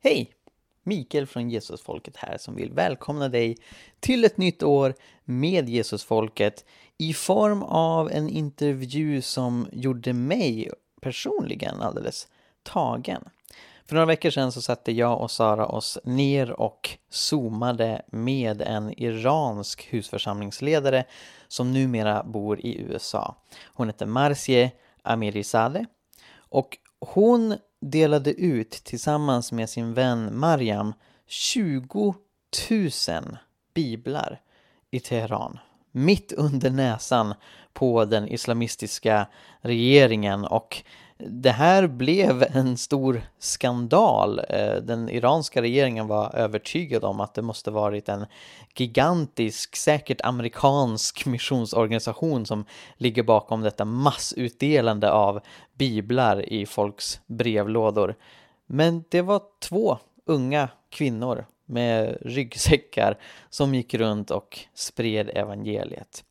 Hej! Mikael från Jesusfolket här som vill välkomna dig till ett nytt år med Jesusfolket i form av en intervju som gjorde mig personligen alldeles tagen. För några veckor sedan så satte jag och Sara oss ner och zoomade med en iransk husförsamlingsledare som numera bor i USA. Hon heter Marzie Amirizadeh och hon delade ut tillsammans med sin vän Mariam 20 000 biblar i Teheran. Mitt under näsan på den islamistiska regeringen och det här blev en stor skandal. Eh, den iranska regeringen var övertygad om att det måste varit en gigantisk, säkert amerikansk missionsorganisation som ligger bakom detta massutdelande av biblar i folks brevlådor. Men det var två unga kvinnor med ryggsäckar som gick runt och spred evangeliet.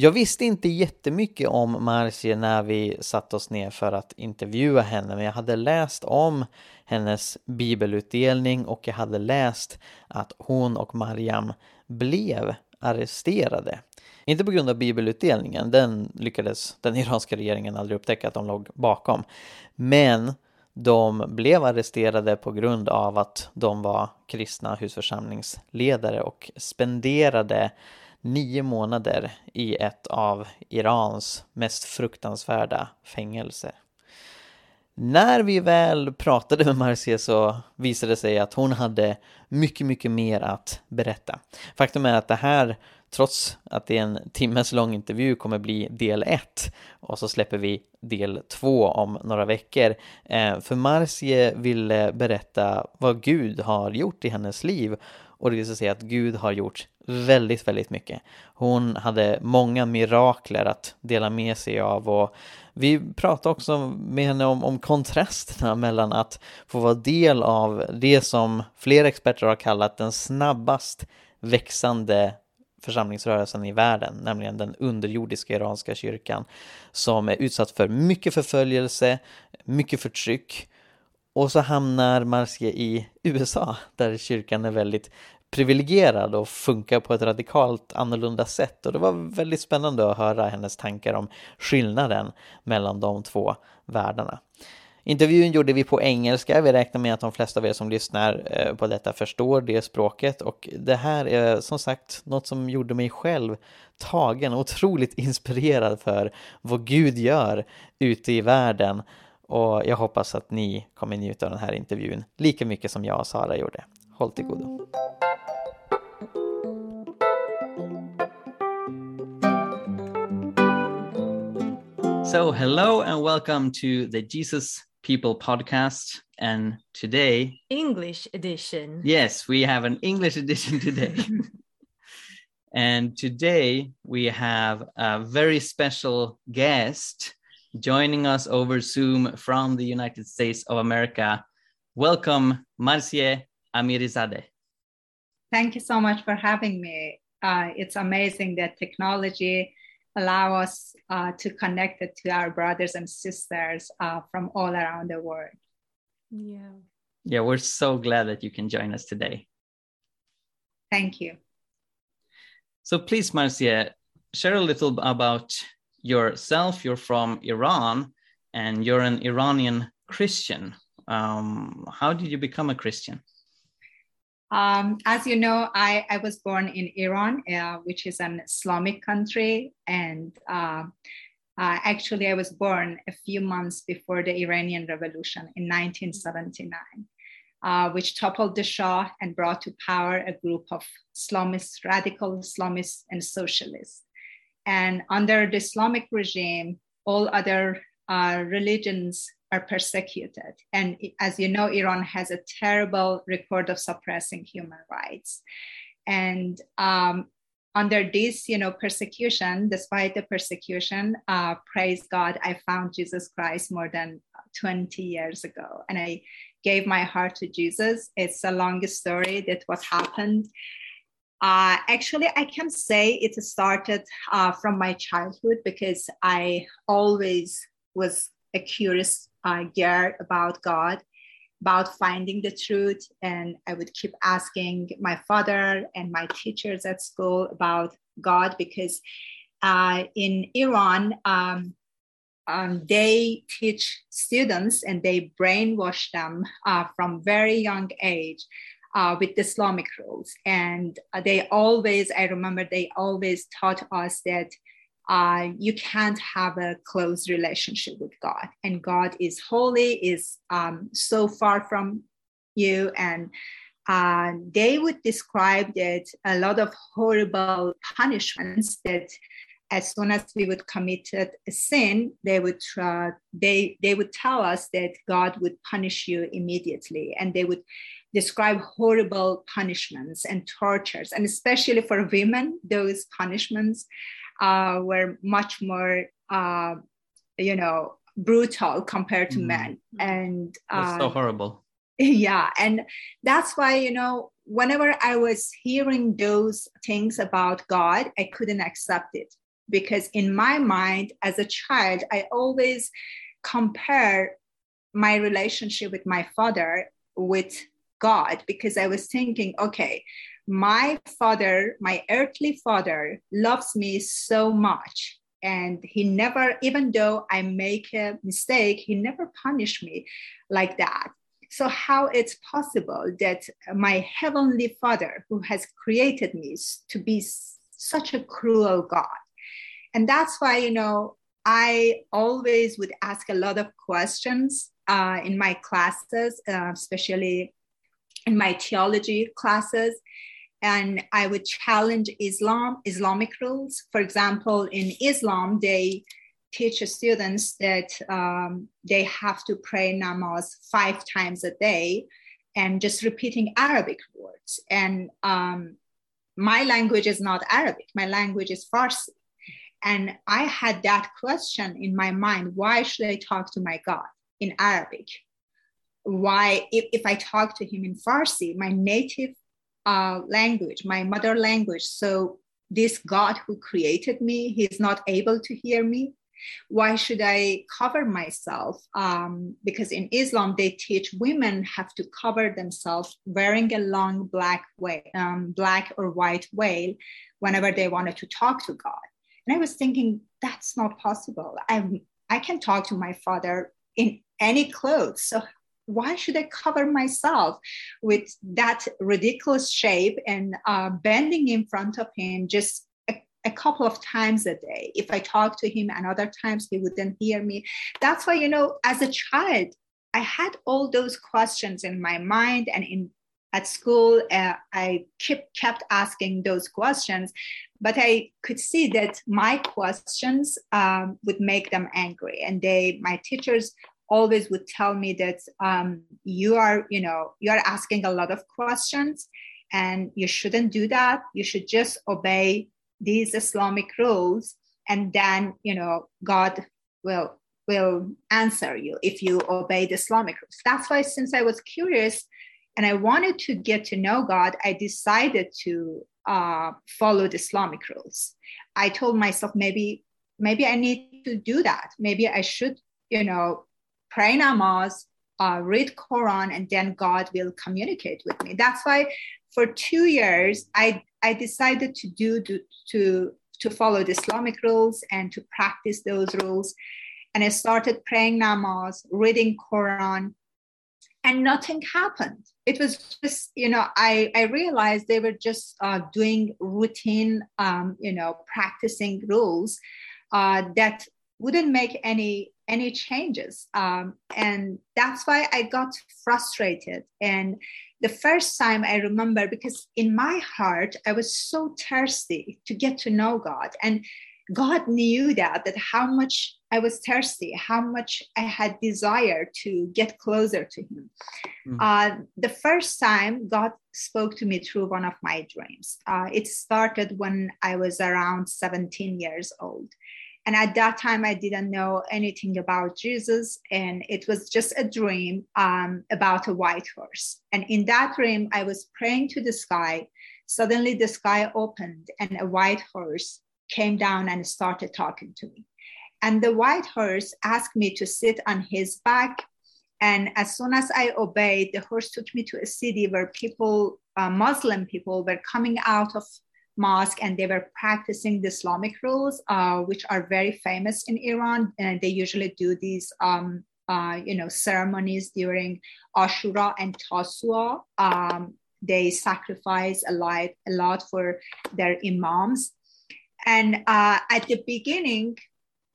Jag visste inte jättemycket om Marcie när vi satte oss ner för att intervjua henne, men jag hade läst om hennes bibelutdelning och jag hade läst att hon och Mariam blev arresterade. Inte på grund av bibelutdelningen, den lyckades den iranska regeringen aldrig upptäcka att de låg bakom. Men de blev arresterade på grund av att de var kristna husförsamlingsledare och spenderade nio månader i ett av Irans mest fruktansvärda fängelser. När vi väl pratade med Marcia så visade det sig att hon hade mycket, mycket mer att berätta. Faktum är att det här, trots att det är en timmes lång intervju, kommer bli del 1 och så släpper vi del 2 om några veckor. Eh, för Marcie ville berätta vad Gud har gjort i hennes liv och det visade sig att Gud har gjort väldigt, väldigt mycket. Hon hade många mirakler att dela med sig av och vi pratade också med henne om, om kontrasterna mellan att få vara del av det som flera experter har kallat den snabbast växande församlingsrörelsen i världen, nämligen den underjordiska iranska kyrkan som är utsatt för mycket förföljelse, mycket förtryck och så hamnar Marcia i USA där kyrkan är väldigt privilegierad och funkar på ett radikalt annorlunda sätt och det var väldigt spännande att höra hennes tankar om skillnaden mellan de två världarna. Intervjun gjorde vi på engelska, vi räknar med att de flesta av er som lyssnar eh, på detta förstår det språket och det här är som sagt något som gjorde mig själv tagen och otroligt inspirerad för vad Gud gör ute i världen och jag hoppas att ni kommer njuta av den här intervjun lika mycket som jag och Sara gjorde. Håll till godo. So, hello and welcome to the Jesus People podcast. And today, English edition. yes, we have an English edition today. and today we have a very special guest joining us over Zoom from the United States of America. Welcome, Marzie Amirizadeh. Thank you so much for having me. Uh, it's amazing that technology allow us uh, to connect it to our brothers and sisters uh, from all around the world. Yeah. Yeah, we're so glad that you can join us today. Thank you. So please, Marcia, share a little about yourself. You're from Iran and you're an Iranian Christian. Um, how did you become a Christian? Um, as you know, I, I was born in Iran, uh, which is an Islamic country. And uh, uh, actually, I was born a few months before the Iranian Revolution in 1979, uh, which toppled the Shah and brought to power a group of Islamists, radical Islamists, and socialists. And under the Islamic regime, all other uh, religions are persecuted. And as you know, Iran has a terrible record of suppressing human rights. And um, under this, you know, persecution, despite the persecution, uh, praise God, I found Jesus Christ more than 20 years ago, and I gave my heart to Jesus. It's a long story that what happened. Uh, actually, I can say it started uh, from my childhood because I always was a curious uh, girl about God. about finding the truth. And I would keep asking my father and my teachers at school about God because uh, in Iran, um, um, they teach students and they brainwash them uh, from very young age uh, with the Islamic rules. And they always, I remember, they always taught us that uh, you can't have a close relationship with God, and God is holy, is um, so far from you, and uh, they would describe that a lot of horrible punishments that as soon as we would commit a sin, they would uh, they they would tell us that God would punish you immediately, and they would describe horrible punishments and tortures, and especially for women, those punishments uh, were much more, uh, you know, brutal compared to mm. men. And uh, so horrible. Yeah, and that's why you know, whenever I was hearing those things about God, I couldn't accept it because in my mind, as a child, I always compare my relationship with my father with God because I was thinking, okay, my father, my earthly father, loves me so much. And he never, even though I make a mistake, he never punished me like that. So, how it's possible that my heavenly father, who has created me, to be such a cruel God? And that's why, you know, I always would ask a lot of questions uh, in my classes, uh, especially in my theology classes and I would challenge Islam, Islamic rules. For example, in Islam, they teach students that um, they have to pray namaz five times a day and just repeating Arabic words. And um, my language is not Arabic, my language is Farsi. And I had that question in my mind why should I talk to my God in Arabic? Why, if, if I talk to him in Farsi, my native uh, language, my mother language. So this God who created me, he's not able to hear me. Why should I cover myself? Um, because in Islam, they teach women have to cover themselves wearing a long black way, um, black or white veil whenever they wanted to talk to God. And I was thinking, that's not possible. I I can talk to my father in any clothes. So why should I cover myself with that ridiculous shape and uh, bending in front of him just a, a, couple of times a day? If I talk to him and other times he wouldn't hear me. That's why, you know, as a child, I had all those questions in my mind and in at school uh, i kept kept asking those questions but i could see that my questions um, would make them angry and they my teachers always would tell me that um, you are you know you are asking a lot of questions and you shouldn't do that. You should just obey these islamic rules and then you know god will will answer you if you obey the islamic rules. That's why since i was curious and i wanted to get to know god i decided to uh, follow the islamic rules. I told myself maybe maybe i need to do that. Maybe i should you know pray namaz, uh, read Quran, and then God will communicate with me. That's why for two years I I decided to do to to, to follow the Islamic rules and to practice those rules. And I started praying namaz, reading Quran, and nothing happened. It was just, you know, I, I realized they were just uh, doing routine, um, you know, practicing rules uh, that wouldn't make any any changes. Um, and that's why I got frustrated. And the first time I remember, because in my heart, I was so thirsty to get to know God. And God knew that, that how much I was thirsty, how much I had desire to get closer to Him. Mm. Uh, the first time God spoke to me through one of my dreams. Uh, it started when I was around 17 years old. And at that time, I didn't know anything about Jesus. And it was just a dream um, about a white horse. And in that dream, I was praying to the sky. Suddenly, the sky opened, and a white horse came down and started talking to me. And the white horse asked me to sit on his back And as soon as I obeyed, the horse took me to a city where people, uh, Muslim people, were coming out of mosque and they were practicing the Islamic rules, uh, which are very famous in Iran. And they usually do these, um, uh, you know, ceremonies during Ashura and Tasua. Um, they sacrifice a lot, a lot for their imams. And uh, at the beginning,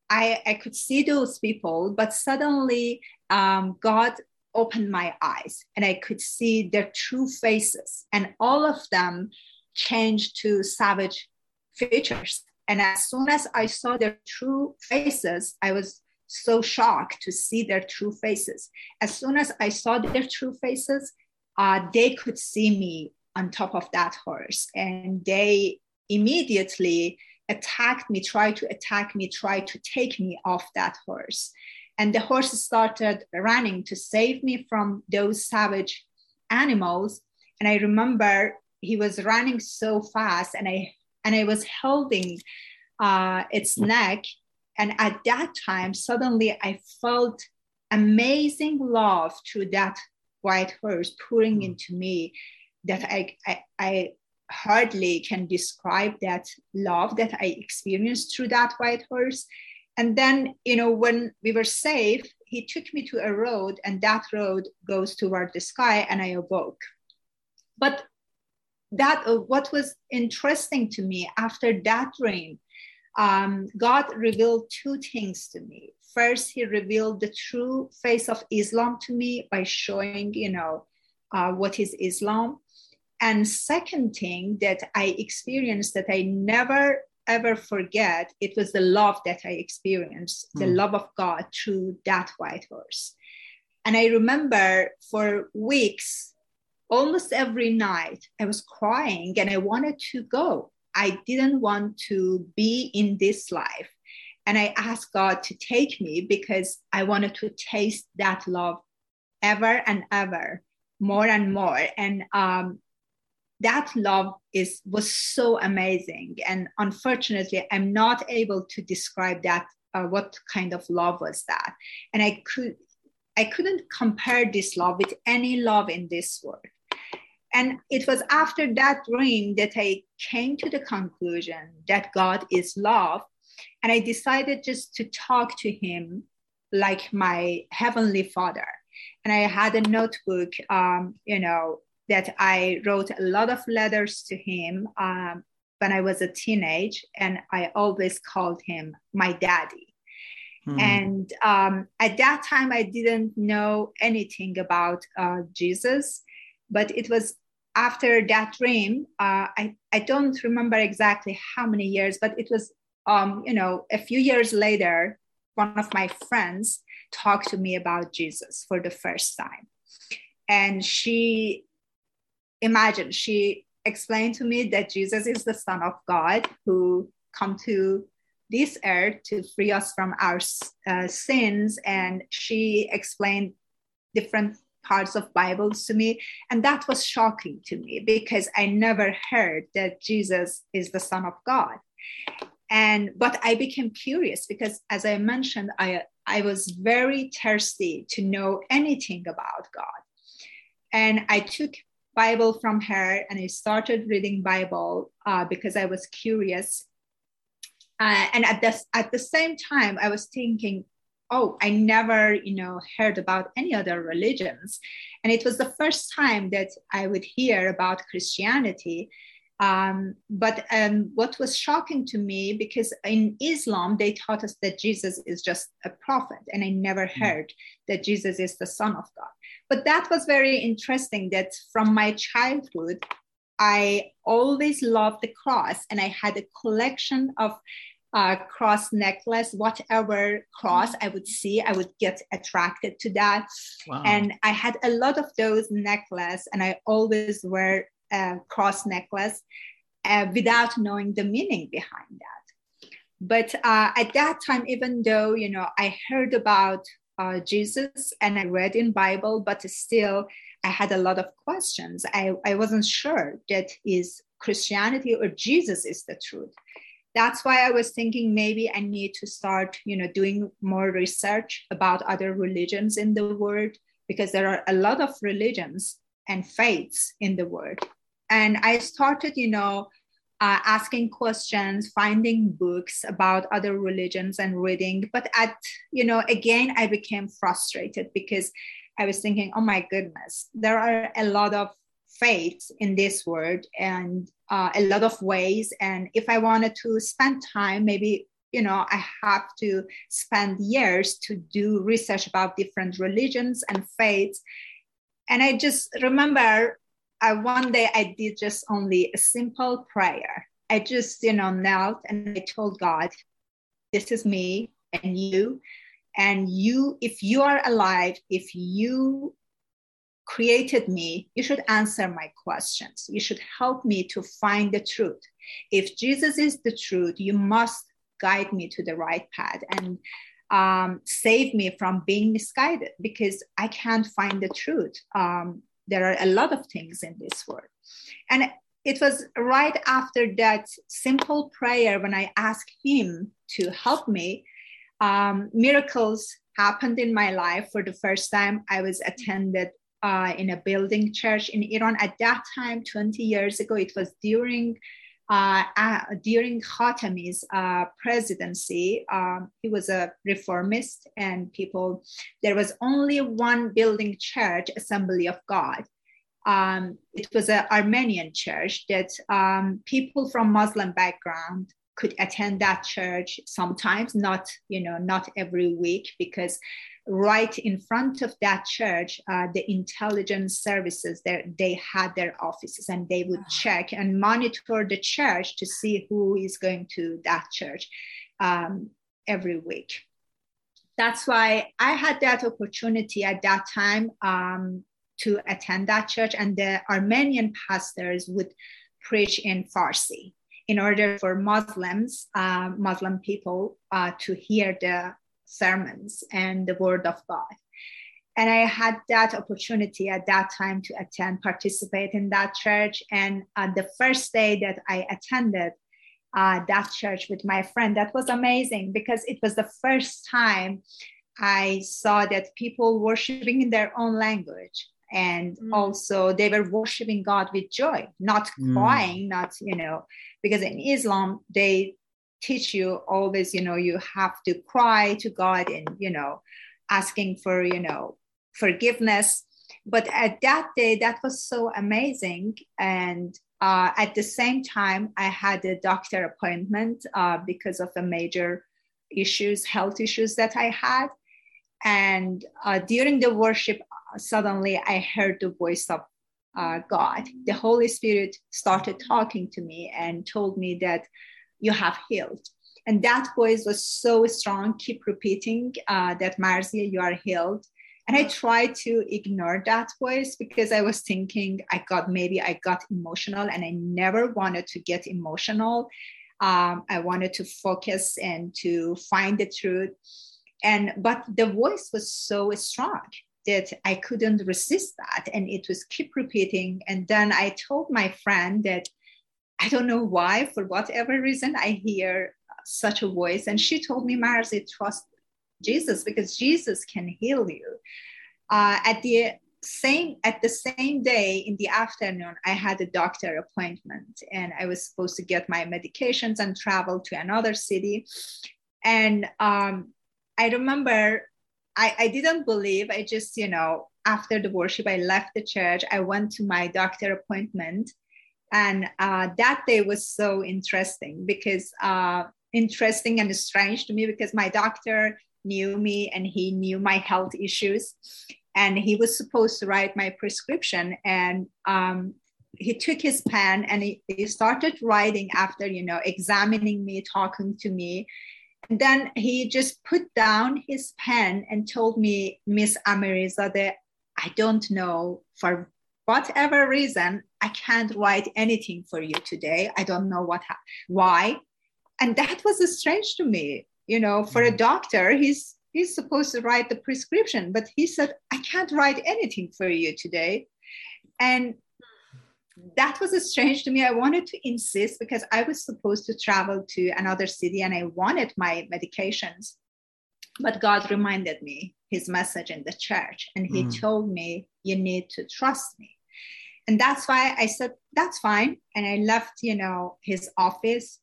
I, I could see those people, but suddenly um, God opened my eyes and I could see their true faces. And all of them changed to savage features. And as soon as I saw their true faces, I was so shocked to see their true faces. As soon as I saw their true faces, uh, they could see me on top of that horse and they immediately attacked me, tried to attack me, tried to take me off that horse. And the horse started running to save me from those savage animals. And I remember he was running so fast and I and I was holding uh, its neck. And at that time, suddenly I felt amazing love through that white horse pouring mm. into me that I, I, I hardly can describe that love that I experienced through that white horse. And then, you know, when we were safe, he took me to a road, and that road goes toward the sky, and I awoke. But that uh, what was interesting to me after that dream, um, God revealed two things to me. First, He revealed the true face of Islam to me by showing, you know, uh, what is Islam. And second thing that I experienced that I never ever forget, it was the love that I experienced, mm. the hmm. love of God through that white horse. And I remember for weeks, almost every night, I was crying and I wanted to go. I didn't want to be in this life. And I asked God to take me because I wanted to taste that love ever and ever, more and more. And um, that love is was so amazing. And unfortunately, I'm not able to describe that. Uh, what kind of love was that? And I could I couldn't compare this love with any love in this world. And it was after that dream that I came to the conclusion that God is love. And I decided just to talk to him like my heavenly father. And I had a notebook, um, you know, that I wrote a lot of letters to him um, when I was a teenage, and I always called him my daddy. Hmm. And um, at that time, I didn't know anything about uh, Jesus, but it was after that dream, uh, I, I don't remember exactly how many years, but it was, um, you know, a few years later, one of my friends talked to me about Jesus for the first time. And she, imagined, she explained to me that Jesus is the Son of God who come to this earth to free us from our uh, sins. And she explained different parts of bibles to me. And that was shocking to me because i never heard that jesus is the son of god. And but i became curious because as i mentioned i i was very thirsty to know anything about god. And i took bible from her and i started reading bible uh, because i was curious uh, and at this at the same time i was thinking oh, I never, you know, heard about any other religions. And it was the first time that I would hear about Christianity. Um, but um, what was shocking to me, because in Islam, they taught us that Jesus is just a prophet, and I never hmm. heard that Jesus is the Son of God. But that was very interesting that from my childhood, I always loved the cross, and I had a collection of uh, cross necklace, whatever cross I would see, I would get attracted to that. Wow. And I had a lot of those necklace, and I always wear a cross necklace uh, without knowing the meaning behind that. But uh, at that time, even though you know I heard about uh, Jesus and I read in Bible, but still I had a lot of questions. I, I wasn't sure that is Christianity or Jesus is the truth that's why i was thinking maybe i need to start you know doing more research about other religions in the world because there are a lot of religions and faiths in the world. And I started, you know, uh, asking questions, finding books about other religions and reading. But at, you know, again, I became frustrated because I was thinking, oh my goodness, there are a lot of faiths in this world and uh, a lot of ways. And if I wanted to spend time, maybe you know i have to spend years to do research about different religions and faiths. And i just remember I, one day i did just only a simple prayer. I just you know knelt and i told god this is me and you. And you if you are alive if you created me you should answer my questions you should help me to find the truth if jesus is the truth you must guide me to the right path and um, save me from being misguided because I can't find the truth. Um, there are a lot of things in this world. And it was right after that simple prayer when I asked Him to help me, um, miracles happened in my life for the first time. I was attended uh, in a building church in Iran. At that time, 20 years ago, it was during uh, uh, during Khatami's uh, presidency, um, he was a reformist, and people, there was only one building church, Assembly of God. Um, it was an Armenian church that um, people from Muslim background could attend that church sometimes, not you know not every week, because right in front of that church, uh, the intelligence services, there, they had their offices and they would check and monitor the church to see who is going to that church um, every week. That's why I had that opportunity at that time um, to attend that church, and the Armenian pastors would preach in Farsi in order for Muslims, uh, Muslim people, uh, to hear the sermons and the word of God. And I had that opportunity at that time to attend, participate in that church. And uh, the first day that I attended uh, that church with my friend, that was amazing because it was the first time I saw that people worshiping in their own language. And mm. also, they were worshiping God with joy, not mm. crying, not, you know, because in Islam, they teach you always you know you have to cry to god and you know asking for you know forgiveness but at that day that was so amazing and uh, at the same time i had a doctor appointment uh, because of the major issues health issues that i had and uh, during the worship suddenly i heard the voice of uh, god the holy spirit started talking to me and told me that you have healed. And that voice was so strong, keep repeating uh, that Marzia, you are healed. And I tried to ignore that voice because I was thinking I got maybe I got emotional and I never wanted to get emotional. Um, I wanted to focus and to find the truth. And but the voice was so strong that I couldn't resist that. And it was keep repeating. And then I told my friend that I don't know why, for whatever reason, I hear such a voice. And she told me, Marzi, trust Jesus because Jesus can heal you. Uh, at the same at the same day in the afternoon, I had a doctor appointment, and I was supposed to get my medications and travel to another city. And um, I remember I, I didn't believe. I just, you know, after the worship, I left the church. I went to my doctor appointment and uh, that day was so interesting because uh, interesting and strange to me because my doctor knew me and he knew my health issues and he was supposed to write my prescription and um, he took his pen and he, he, started writing after you know examining me talking to me and then he just put down his pen and told me miss Ameriza, that i don't know for whatever reason, I can't write anything for you today. I don't know what, why. And that was strange to me. You know, for a mm. doctor, he's he's supposed to write the prescription, but he said, I can't write anything for you today. And that was strange to me. I wanted to insist because I was supposed to travel to another city and I wanted my medications. but God reminded me his message in the church, and he Mm. told me, You need to trust me. And that's why I said, That's fine. And I left, you know, his office.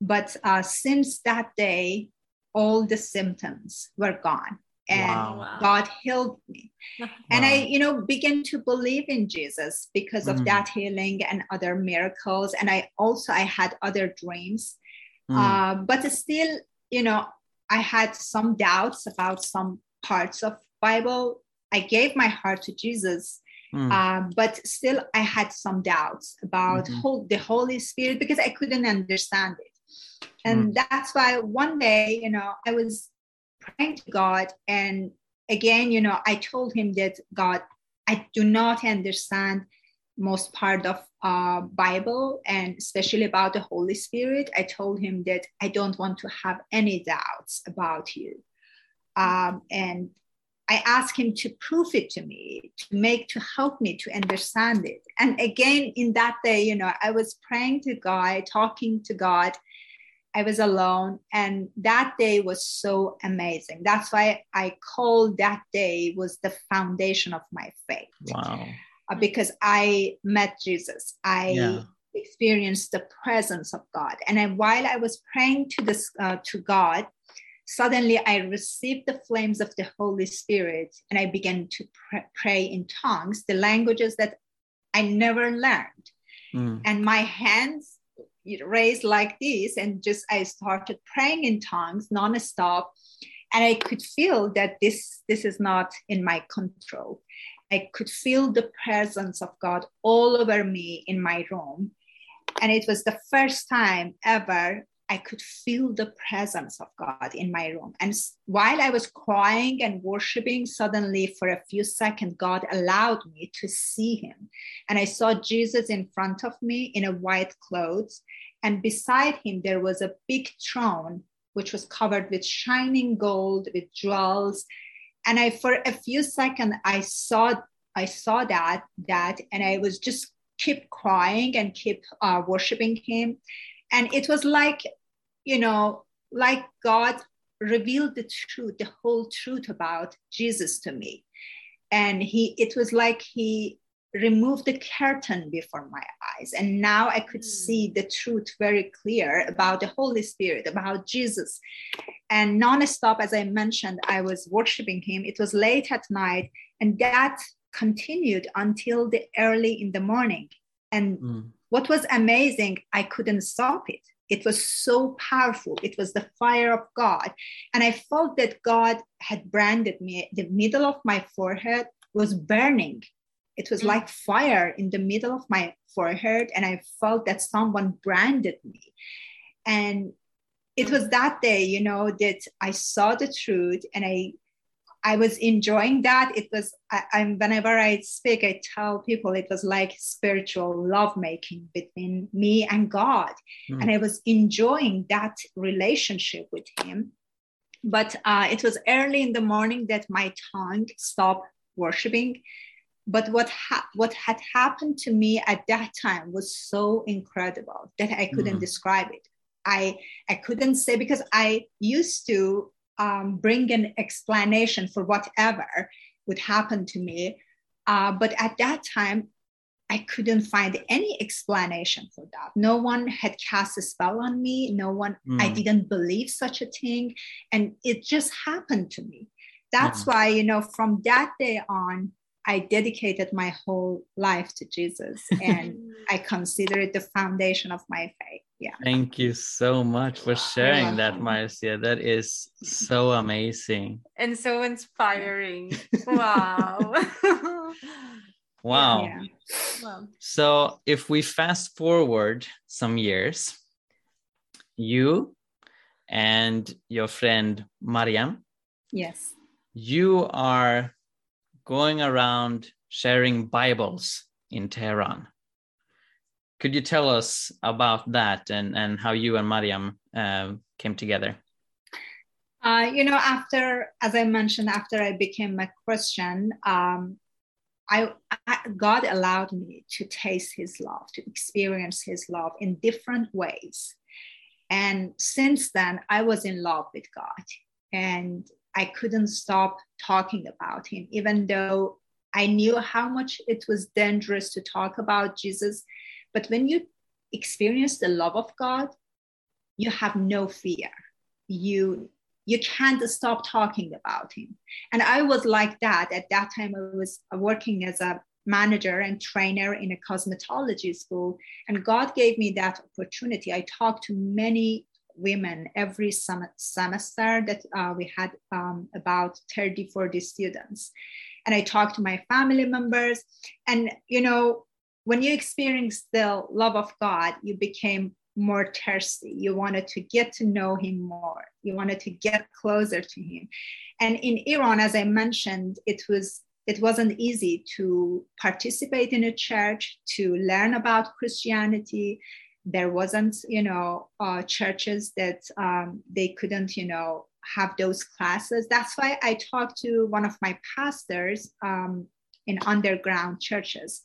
But uh, since that day, all the symptoms were gone. And Wow. God healed me. And I, you know, began to believe in Jesus because of Mm. that healing and other miracles. And I also I had other dreams. Mm. Uh, but still, you know, I had some doubts about some parts of Bible. I gave my heart to Jesus, Mm. uh, but still I had some doubts about Mhm. whole, the Holy Spirit because I couldn't understand it. Mm. And that's why one day, you know, I was praying to God. And again, you know, I told him that God, I do not understand most part of uh, Bible and especially about the Holy Spirit. I told him that I don't want to have any doubts about you. Um, and I asked him to prove it to me, to make, to help me to understand it. And again, in that day, you know, I was praying to God, talking to God. I was alone. And that day was so amazing. That's why I called that day was the foundation of my faith Wow. uh, because I met Jesus. I Yeah. experienced the presence of God. And then while I was praying to this uh, to God, suddenly I received the flames of the Holy Spirit, and I began to pr- pray in tongues, the languages that I never learned. Mm. And my hands raised like this, and just I started praying in tongues nonstop. And I could feel that this this is not in my control. I could feel the presence of God all over me in my room. And it was the first time ever I could feel the presence of God in my room. And while I was crying and worshiping, suddenly for a few seconds, God allowed me to see him. And I saw Jesus in front of me in a white clothes. And beside him, there was a big throne, which was covered with shining gold, with jewels and i for a few seconds i saw i saw that that and i was just keep crying and keep uh, worshiping him and it was like you know like god revealed the truth the whole truth about jesus to me. And he it was like he removed the curtain before my eyes. And now i could Mm. see the truth very clear about the holy spirit about jesus. And non-stop as i mentioned i was worshiping him. It was late at night and that continued until the early in the morning. And Mm. What was amazing i couldn't stop it. It was so powerful. It was the fire of god. And i felt that god had branded me. The middle of my forehead was burning. It was Mm. like fire in the middle of my forehead and i felt that someone branded me. And it was that day you know that i saw the truth and i i was enjoying that it was I, i'm whenever i speak i tell people it was like spiritual lovemaking between me and god Mm. and i was enjoying that relationship with him but uh, it was early in the morning that my tongue stopped worshiping but what ha- what had happened to me at that time was so incredible that I couldn't Mm. describe it. I I couldn't say because I used to um, bring an explanation for whatever would happen to me, uh, but at that time I couldn't find any explanation for that. No one had cast a spell on me. No one. I Mm. didn't believe such a thing, and it just happened to me. That's Yeah. why you know from that day on I dedicated my whole life to Jesus and I consider it the foundation of my faith. Yeah. Thank you so much for sharing that, welcome. Marcia. That is so amazing. and so inspiring. Wow. Wow. Yeah. wow. So if we fast forward some years, you and your friend Mariam, Yes. you are going around sharing Bibles in Tehran. Could you tell us about that and, and how you and Mariam um, came together? Uh, you know, after, as I mentioned, after I became a Christian, um, I, I God allowed me to taste His love, to experience His love in different ways. And since then, I was in love with God. And I couldn't stop talking about him, even though I knew how much it was dangerous to talk about Jesus. But when you experience the love of God, you have no fear. You you can't stop talking about him. And I was like that. At that time, I was working as a manager and trainer in a cosmetology school. And God gave me that opportunity. I talked to many women every sem- semester that uh, we had um, about 30, 40 students. And I talked to my family members. And, you know, when you experience the love of God, you became more thirsty. You wanted to get to know him more. You wanted to get closer to him. And in Iran, as I mentioned, it was it wasn't easy to participate in a church, to learn about Christianity. There wasn't, you know, uh, churches that um, they couldn't, you know, have those classes. That's why I talked to one of my pastors um, in underground churches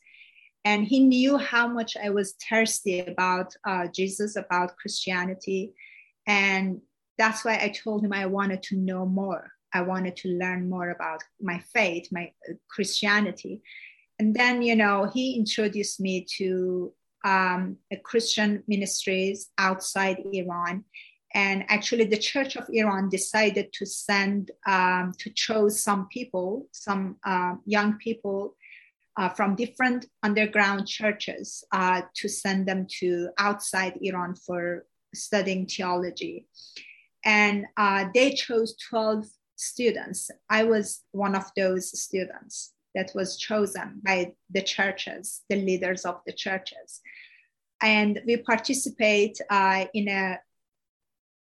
and he knew how much I was thirsty about uh, Jesus, about Christianity. And that's why I told him I wanted to know more. I wanted to learn more about my faith, my uh, Christianity. And then, you know, he introduced me to um, Christian ministries outside Iran. And actually, the Church of Iran decided to send, um, to choose some people, some uh, young people uh, from different underground churches uh, to send them to outside Iran for studying theology. And uh, they chose 12 students. I was one of those students that was chosen by the churches, the leaders of the churches. And we participate uh, in a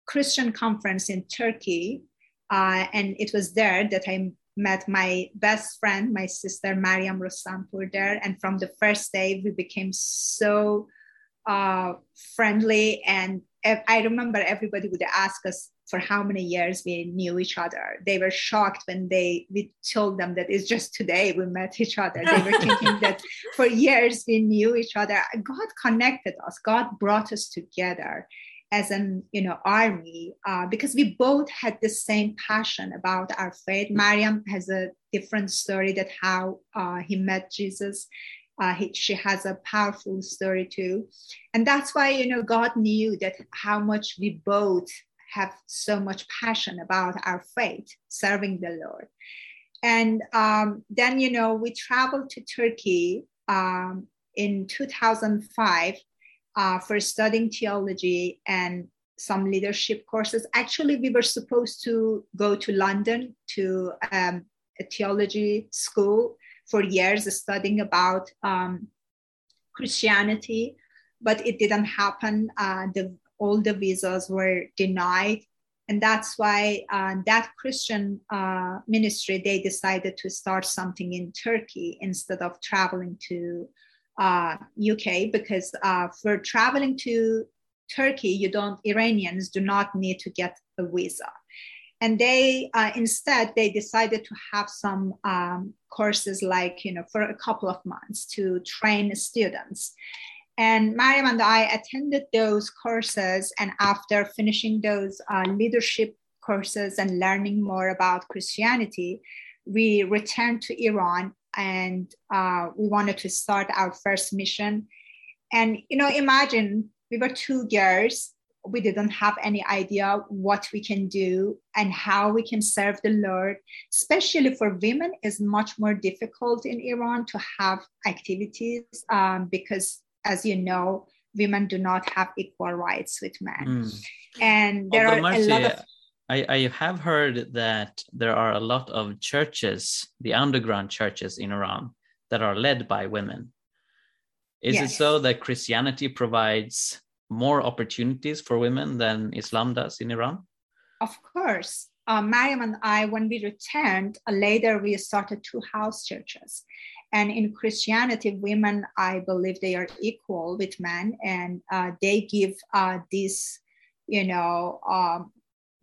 Christian conference in Turkey. Uh, and it was there that I met my best friend, my sister Mariam Rostampour there. And from the first day, we became so uh, friendly. And I remember everybody would ask us for how many years we knew each other. They were shocked when they we told them that it's just today we met each other. They were thinking that for years we knew each other. God connected us. God brought us together as an you know army uh, because we both had the same passion about our faith mariam has a different story that how uh, he met jesus uh, he, she has a powerful story too and that's why you know god knew that how much we both have so much passion about our faith serving the lord and um, then you know we traveled to turkey um, in 2005 uh, for studying theology and some leadership courses. Actually, we were supposed to go to London to um, a theology school for years, studying about um, Christianity, but it didn't happen. Uh, the, all the visas were denied. And that's why uh, that Christian uh, ministry, they decided to start something in Turkey instead of traveling to uh, UK because uh, for traveling to Turkey, you don't Iranians do not need to get a visa, and they uh, instead they decided to have some um, courses like you know for a couple of months to train students. And Mariam and I attended those courses, and after finishing those uh, leadership courses and learning more about Christianity, we returned to Iran and uh, we wanted to start our first mission. And you know, imagine we were two girls. We didn't have any idea what we can do and how we can serve the Lord. Especially for women, is much more difficult in Iran to have activities um, because, as you know, women do not have equal rights with men. Mm. And there Although are a lot of I, I have heard that there are a lot of churches, the underground churches in Iran, that are led by women. Is yes. it so that Christianity provides more opportunities for women than Islam does in Iran? Of course. Uh, Mariam and I, when we returned, uh, later we started two house churches. And in Christianity, women, I believe they are equal with men, and uh, they give uh, this, you know, um,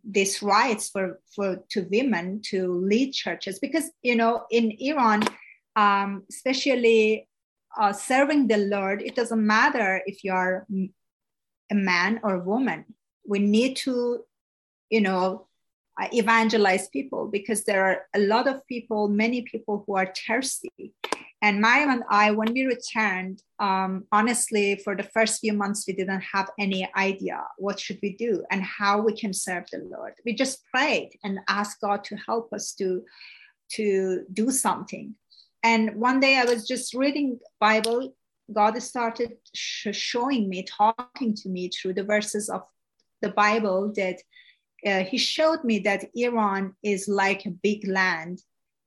these rights for, for to women to lead churches because you know in Iran, um, especially uh, serving the Lord, it doesn't matter if you are a man or a woman. We need to, you know, evangelize people because there are a lot of people, many people who are thirsty. And Mariam and I, when we returned, um, honestly, for the first few months, we didn't have any idea what should we do and how we can serve the Lord. We just prayed and asked God to help us to, to do something. And one day I was just reading Bible. God started sh- showing me, talking to me through the verses of the Bible that uh, he showed me that Iran is like a big land,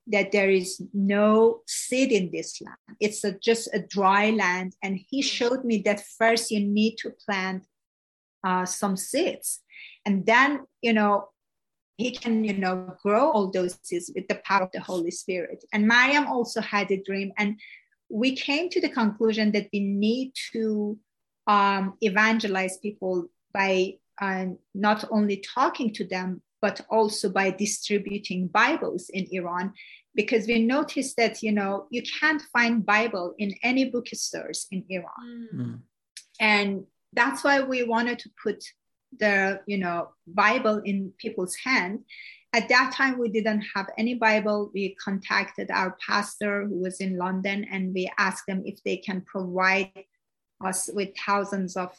that there is no seed in this land. It's a, just a dry land. And he hmm. showed me that first you need to plant uh, some seeds. And then, you know, he can, you know, grow all those seeds with the power of the Holy Spirit. And Mariam also had a dream. And we came to the conclusion that we need to um, evangelize people by and not only talking to them, but also by distributing Bibles in Iran, because we noticed that you know you can't find Bible in any bookstores in Iran, mm. and that's why we wanted to put the you know Bible in people's hand. At that time, we didn't have any Bible. We contacted our pastor who was in London, and we asked them if they can provide us with thousands of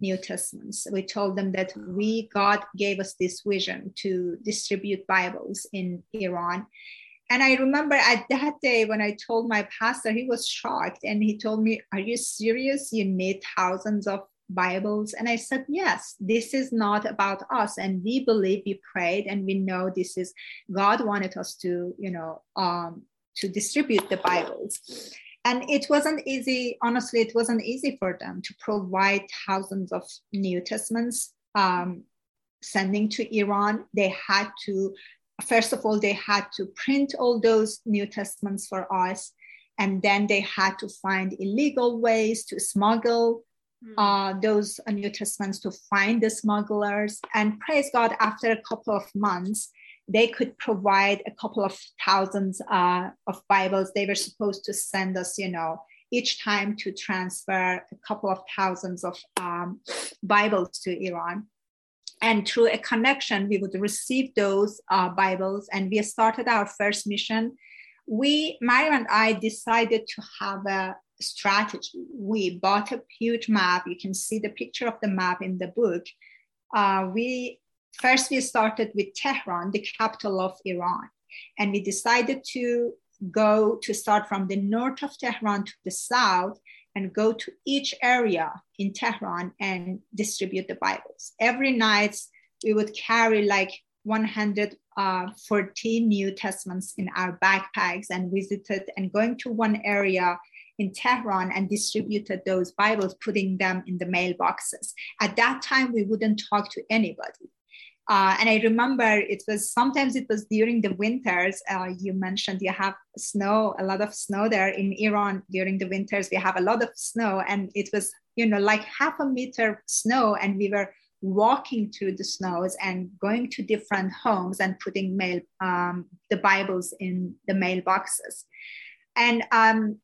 New Testaments. We told them that we, God gave us this vision to distribute Bibles in Iran. And I remember at that day when I told my pastor, he was shocked and he told me, Are you serious? You need thousands of Bibles? And I said, Yes, this is not about us. And we believe, we prayed, and we know this is God wanted us to, you know, um, to distribute the Bibles and it wasn't easy honestly it wasn't easy for them to provide thousands of new testaments um, sending to iran they had to first of all they had to print all those new testaments for us and then they had to find illegal ways to smuggle mm. uh, those new testaments to find the smugglers and praise god after a couple of months they could provide a couple of thousands uh, of Bibles. They were supposed to send us, you know, each time to transfer a couple of thousands of um, Bibles to Iran. And through a connection, we would receive those uh, Bibles. And we started our first mission. We, Mariam and I, decided to have a strategy. We bought a huge map. You can see the picture of the map in the book. Uh, we first we started with Tehran, the capital of Iran, and we decided to go to start from the north of Tehran to the south and go to each area in Tehran and distribute the Bibles. Every night we would carry like 114 uh, New Testaments in our backpacks and visited and going to one area in Tehran and distributed those Bibles, putting them in the mailboxes. At that time, we wouldn't talk to anybody. Uh, and I remember it was sometimes it was during the winters. Uh, you mentioned you have snow, a lot of snow there in Iran during the winters. We have a lot of snow, and it was you know like half a meter snow, and we were walking through the snows and going to different homes and putting mail um, the Bibles in the mailboxes. And um,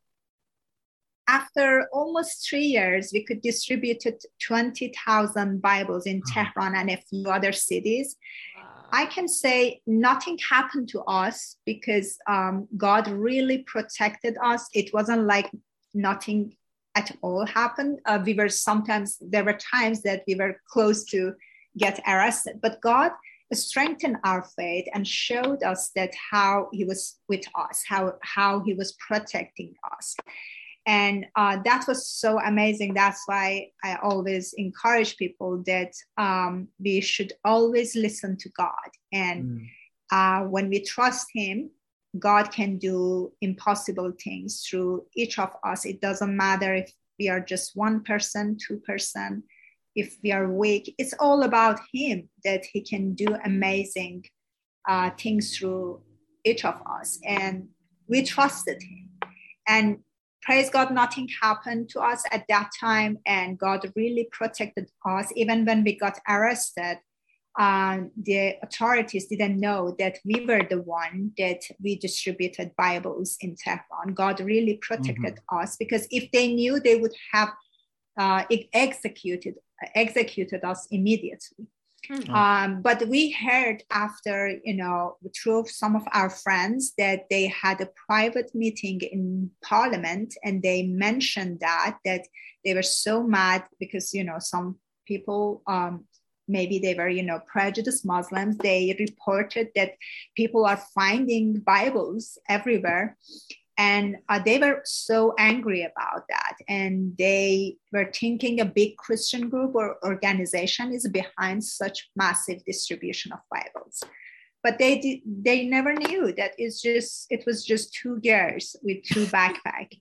after almost three years, we could distribute 20,000 Bibles in Tehran and a few other cities. I can say nothing happened to us because um, God really protected us. It wasn't like nothing at all happened. Uh, we were sometimes, there were times that we were close to get arrested, but God strengthened our faith and showed us that how he was with us, how, how he was protecting us and uh, that was so amazing. That's why i always encourage people that um, we should always listen to god. And mm. uh, when we trust him god can do impossible things through each of us. It doesn't matter if we are just one person two person if we are weak. It's all about him that he can do amazing uh, things through each of us. And we trusted him. And praise God, nothing happened to us at that time, and God really protected us. Even when we got arrested, um, the authorities didn't know that we were the one that we distributed Bibles in Tehran. God really protected mm-hmm. us because if they knew, they would have uh, executed executed us immediately. Mm. Um, but we heard after, you know, through some of our friends that they had a private meeting in parliament and they mentioned that, that they were so mad because, you know, some people, um, maybe they were, you know, prejudiced Muslims. They reported that people are finding Bibles everywhere and uh, they were so angry about that. And they were thinking a big christian group or organization is behind such massive distribution of bibles. But they did, they never knew that it's just it was just two girls with two backpack.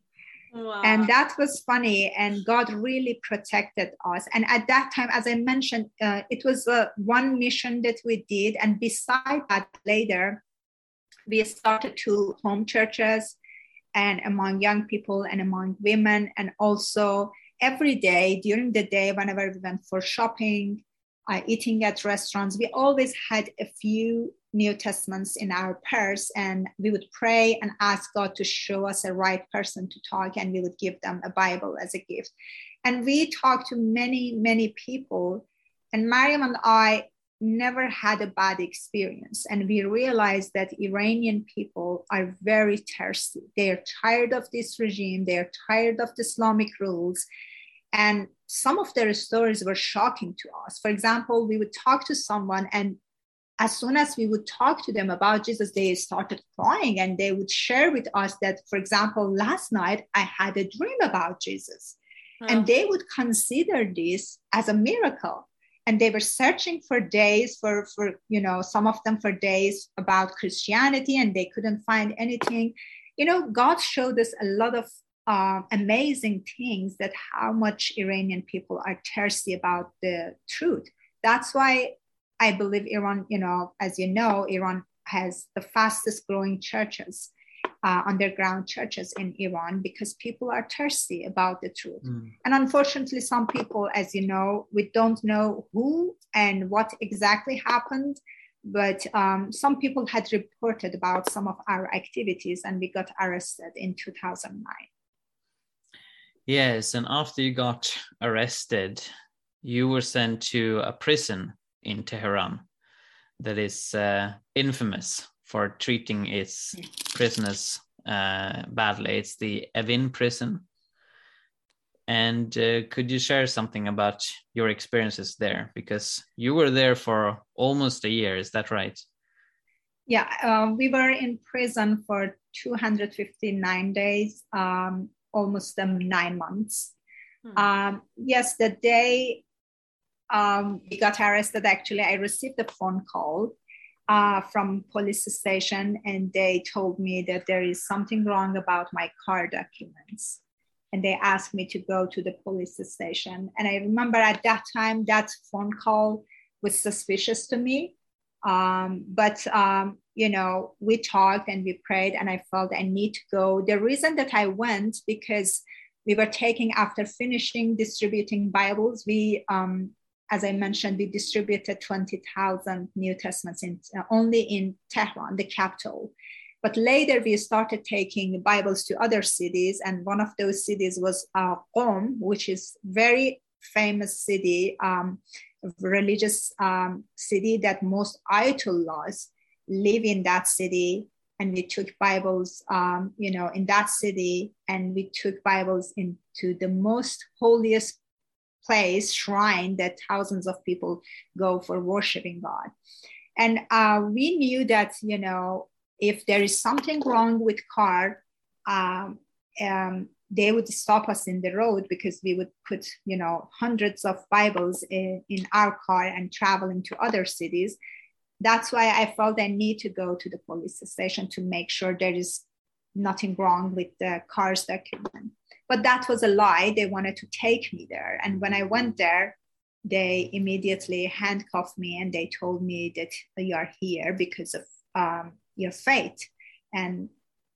Wow. and that was funny and god really protected us. And at that time as i mentioned uh, it was uh, one mission that we did. And beside that later we started two home churches and among young people and among women. And also every day during the day whenever we went for shopping uh, eating at restaurants we always had a few new testaments in our purse and we would pray and ask god to show us a right person to talk and we would give them a bible as a gift. And we talked to many many people and mariam and i never had a bad experience. And we realized that Iranian people are very thirsty. They are tired of this regime, they are tired of the Islamic rules. And some of their stories were shocking to us. For example, we would talk to someone, and as soon as we would talk to them about Jesus, they started crying and they would share with us that, for example, last night I had a dream about Jesus. And they would consider this as a miracle and they were searching for days for for you know some of them for days about christianity and they couldn't find anything. You know god showed us a lot of uh, amazing things that how much iranian people are thirsty about the truth. That's why i believe iran you know as you know iran has the fastest growing churches uh, underground churches in Iran because people are thirsty about the truth. Mm. And unfortunately, some people, as you know, we don't know who and what exactly happened. But um, some people had reported about some of our activities, and we got arrested in 2009. Yes, and after you got arrested, you were sent to a prison in Tehran that is uh, infamous for treating its prisoners uh, badly. It's the Evin prison. And uh, could you share something about your experiences there? Because you were there for almost a year, is that right? Yeah, uh, we were in prison for 259 days, um, almost um, nine months. Hmm. Um, yes, the day um, we got arrested, actually, I received a phone call uh, from police station and they told me that there is something wrong about my car documents. And they asked me to go to the police station. And i remember at that time that phone call was suspicious to me. Um, but um, you know we talked and we prayed and i felt i need to go. The reason that i went because we were taking after finishing distributing bibles we um, as I mentioned, we distributed 20,000 New Testaments in, uh, only in Tehran, the capital. But later we started taking Bibles to other cities, and one of those cities was uh, Qom, which is very famous city, um, religious um, city that most Ayatollahs live in that city. And we took Bibles, um, you know, in that city, and we took Bibles into the most holiest place, shrine that thousands of people go for worshiping God. And uh, we knew that, you know, if there is something wrong with car, um, um, they would stop us in the road because we would put, you know, hundreds of Bibles in, in our car and traveling to other cities. That's why I felt I need to go to the police station to make sure there is nothing wrong with the car's document. But that was a lie. They wanted to take me there. And when I went there, they immediately handcuffed me and they told me that you are here because of um, your faith. And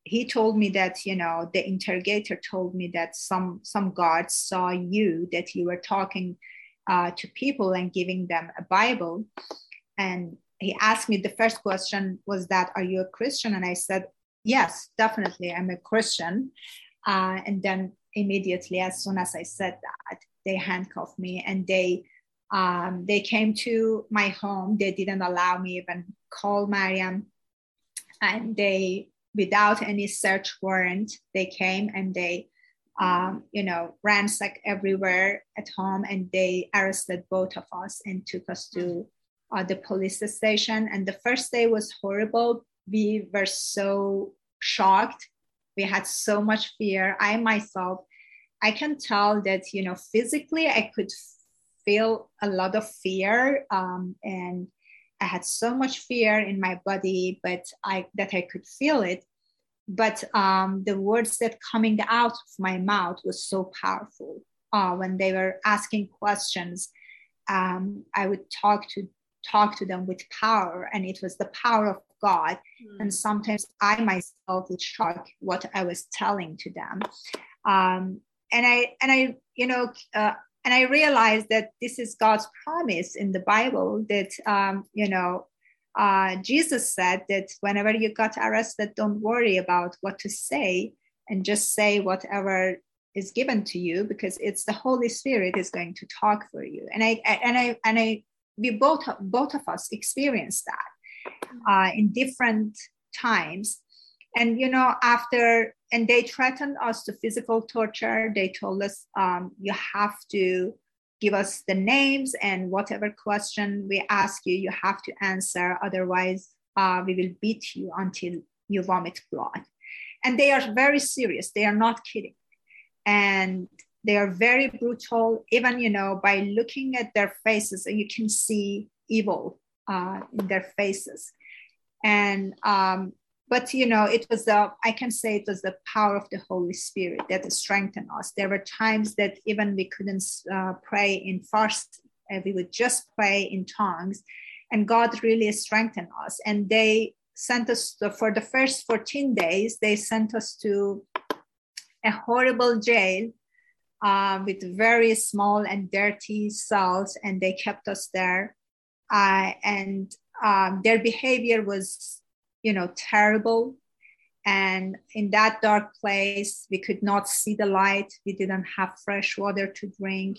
he told me that, you know, the interrogator told me that some, some guards saw you, that you were talking uh, to people and giving them a Bible. And he asked me the first question was that, Are you a Christian? And I said, Yes, definitely, I'm a Christian. Uh, and then immediately, as soon as I said that, they handcuffed me and they Um, they came to my home. They didn't allow me even call Mariam, and they, without any search warrant, they came and they, um, you know, ransacked everywhere at home, and they arrested both of us and took us to uh, the police station. And the first day was horrible. We were so shocked. We had so much fear. I myself, I can tell that, you know, physically I could feel a lot of fear um, and I had so much fear in my body, but I that I could feel it. But um, the words that coming out of my mouth was so powerful. Uh, when they were asking questions, um, I would talk to talk to them with power, and it was the power of God. Mm. And sometimes I myself would shock what I was telling to them. Um, and I and I you know uh, and I realized that this is God's promise in the Bible that um, you know uh, Jesus said that whenever you got arrested, don't worry about what to say and just say whatever is given to you because it's the Holy Spirit is going to talk for you. And I and I and I we both both of us experienced that uh, in different times. And you know after and they threatened us to physical torture. They told us um, you have to give us the names and whatever question we ask you you have to answer. Otherwise uh, we will beat you until you vomit blood. And they are very serious. They are not kidding. And they are very brutal even you know by looking at their faces you can see evil uh, in their faces. And um, but you know it was the i can say it was the power of the holy spirit that strengthened us. There were times that even we couldn't uh, pray in fast uh, we would just pray in tongues and god really strengthened us. And they sent us to, for the first 14 days they sent us to a horrible jail uh, with very small and dirty cells, and they kept us there. Uh, and um, their behavior was, you know, terrible. And in that dark place, we could not see the light. We didn't have fresh water to drink.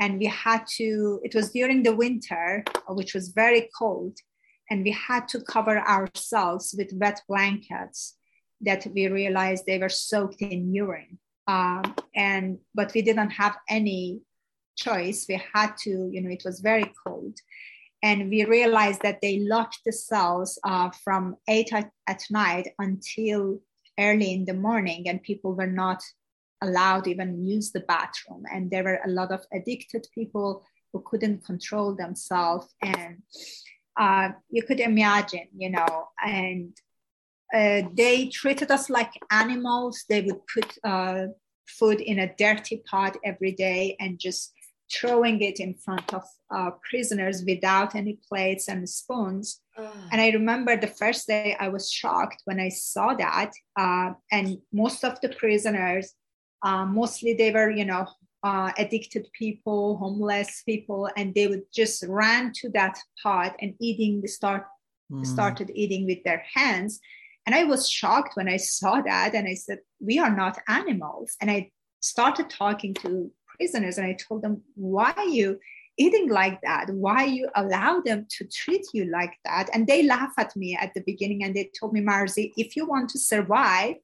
And we had to, it was during the winter, which was very cold. And we had to cover ourselves with wet blankets that we realized they were soaked in urine um, and but we didn't have any choice we had to you know it was very cold and we realized that they locked the cells uh, from eight at, at night until early in the morning and people were not allowed even use the bathroom and there were a lot of addicted people who couldn't control themselves and uh, you could imagine you know and uh, they treated us like animals. They would put uh, food in a dirty pot every day and just throwing it in front of uh, prisoners without any plates and spoons. And I remember the first day I was shocked when I saw that. Uh, and most of the prisoners, uh, mostly they were, you know, addicted people, homeless people, and they would just run to that pot and eating, start, mm. started eating with their hands and I was shocked when I saw that. And I said, We are not animals. And I started talking to prisoners and I told them, Why are you eating like that? Why you allow them to treat you like that? And they laugh at me at the beginning and they told me, Marzie, if you want to survive,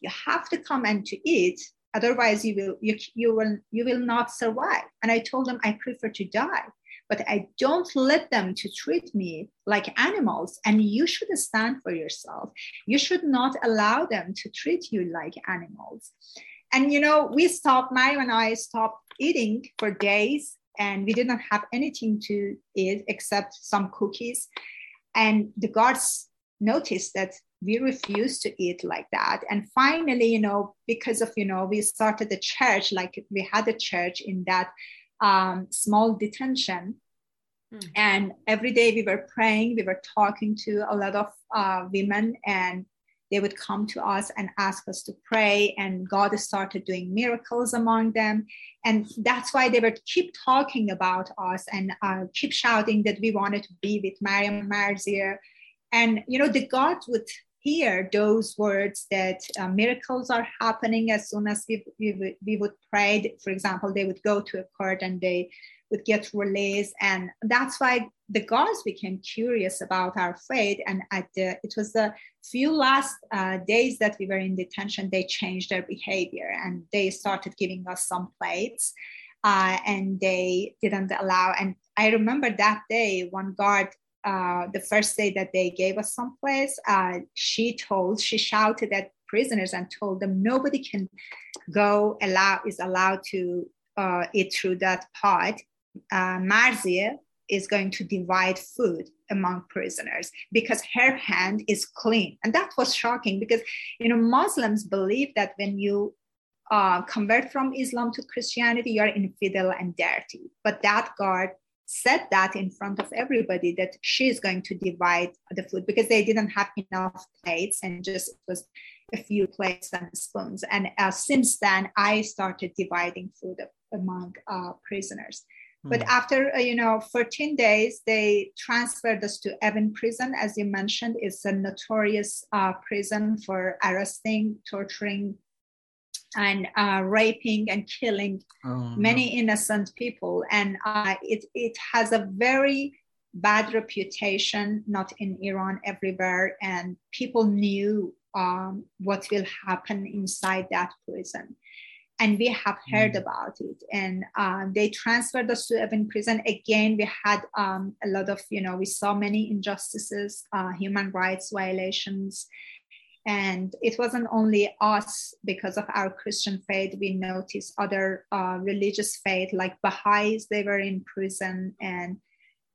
you have to come and to eat. Otherwise, you will you, you will you will not survive. And I told them I prefer to die but I don't let them to treat me like animals. And you should stand for yourself. You should not allow them to treat you like animals. And you know, we stopped, Mariam and I stopped eating for days and we didn't have anything to eat except some cookies. And the guards noticed that we refused to eat like that. And finally, you know, because of, you know, we started a church, like we had a church in that um, small detention. Mm. And every day we were praying, we were talking to a lot of uh, women, and they would come to us and ask us to pray. And God started doing miracles among them. And that's why they would keep talking about us and uh, keep shouting that we wanted to be with Mariam Marzie. And, you know, the God would hear those words that uh, miracles are happening as soon as we, we, we would pray. For example, they would go to a court and they would get released. And that's why the guards became curious about our fate. And at the, it was the few last uh, days that we were in detention, they changed their behavior and they started giving us some plates. Uh, and they didn't allow. And I remember that day, one guard uh, the first day that they gave us some plates, uh, she told, she shouted at prisoners and told them nobody can go allow is allowed to uh, eat through that pot. Uh, Marzie is going to divide food among prisoners because her hand is clean, and that was shocking because you know Muslims believe that when you uh, convert from Islam to Christianity, you're infidel and dirty. But that guard said that in front of everybody that she is going to divide the food because they didn't have enough plates and just it was a few plates and spoons. And uh, since then, I started dividing food among uh, prisoners. Mm. But after uh, you know 14 days, they transferred us to Evin prison, as you mentioned, it's a notorious uh, prison for arresting, torturing and uh, raping and killing oh, many no. innocent people. And uh, it, it has a very bad reputation, not in Iran, everywhere. And people knew um, what will happen inside that prison. And we have heard mm. about it. And uh, they transferred us to Evin prison. Again, we had um, a lot of, you know, we saw many injustices, uh, human rights violations and it wasn't only us because of our Christian faith. We noticed other uh, religious faith like Baha'is, they were in prison and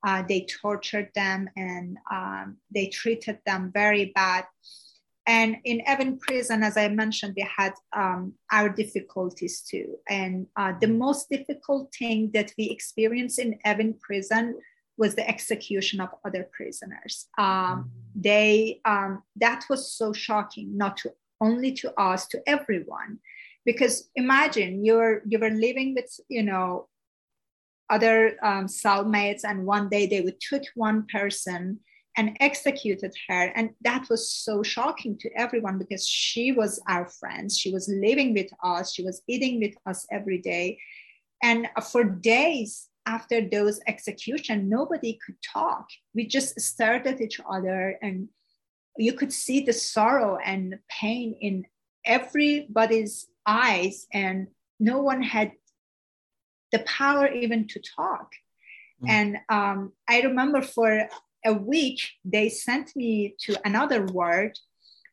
uh, they tortured them and um, they treated them very bad. And in Evin prison, as I mentioned, we had um, our difficulties too. And uh, the most difficult thing that we experienced in Evin prison was the execution of other prisoners. Um, they um, that was so shocking, not to only to us, to everyone, because imagine you're you were living with you know other um, cellmates, and one day they would took one person and executed her, and that was so shocking to everyone because she was our friend, she was living with us, she was eating with us every day, and for days after those execution, nobody could talk. We just stared at each other and you could see the sorrow and pain in everybody's eyes and no one had the power even to talk. Mm. And um, I remember for a week, they sent me to another ward,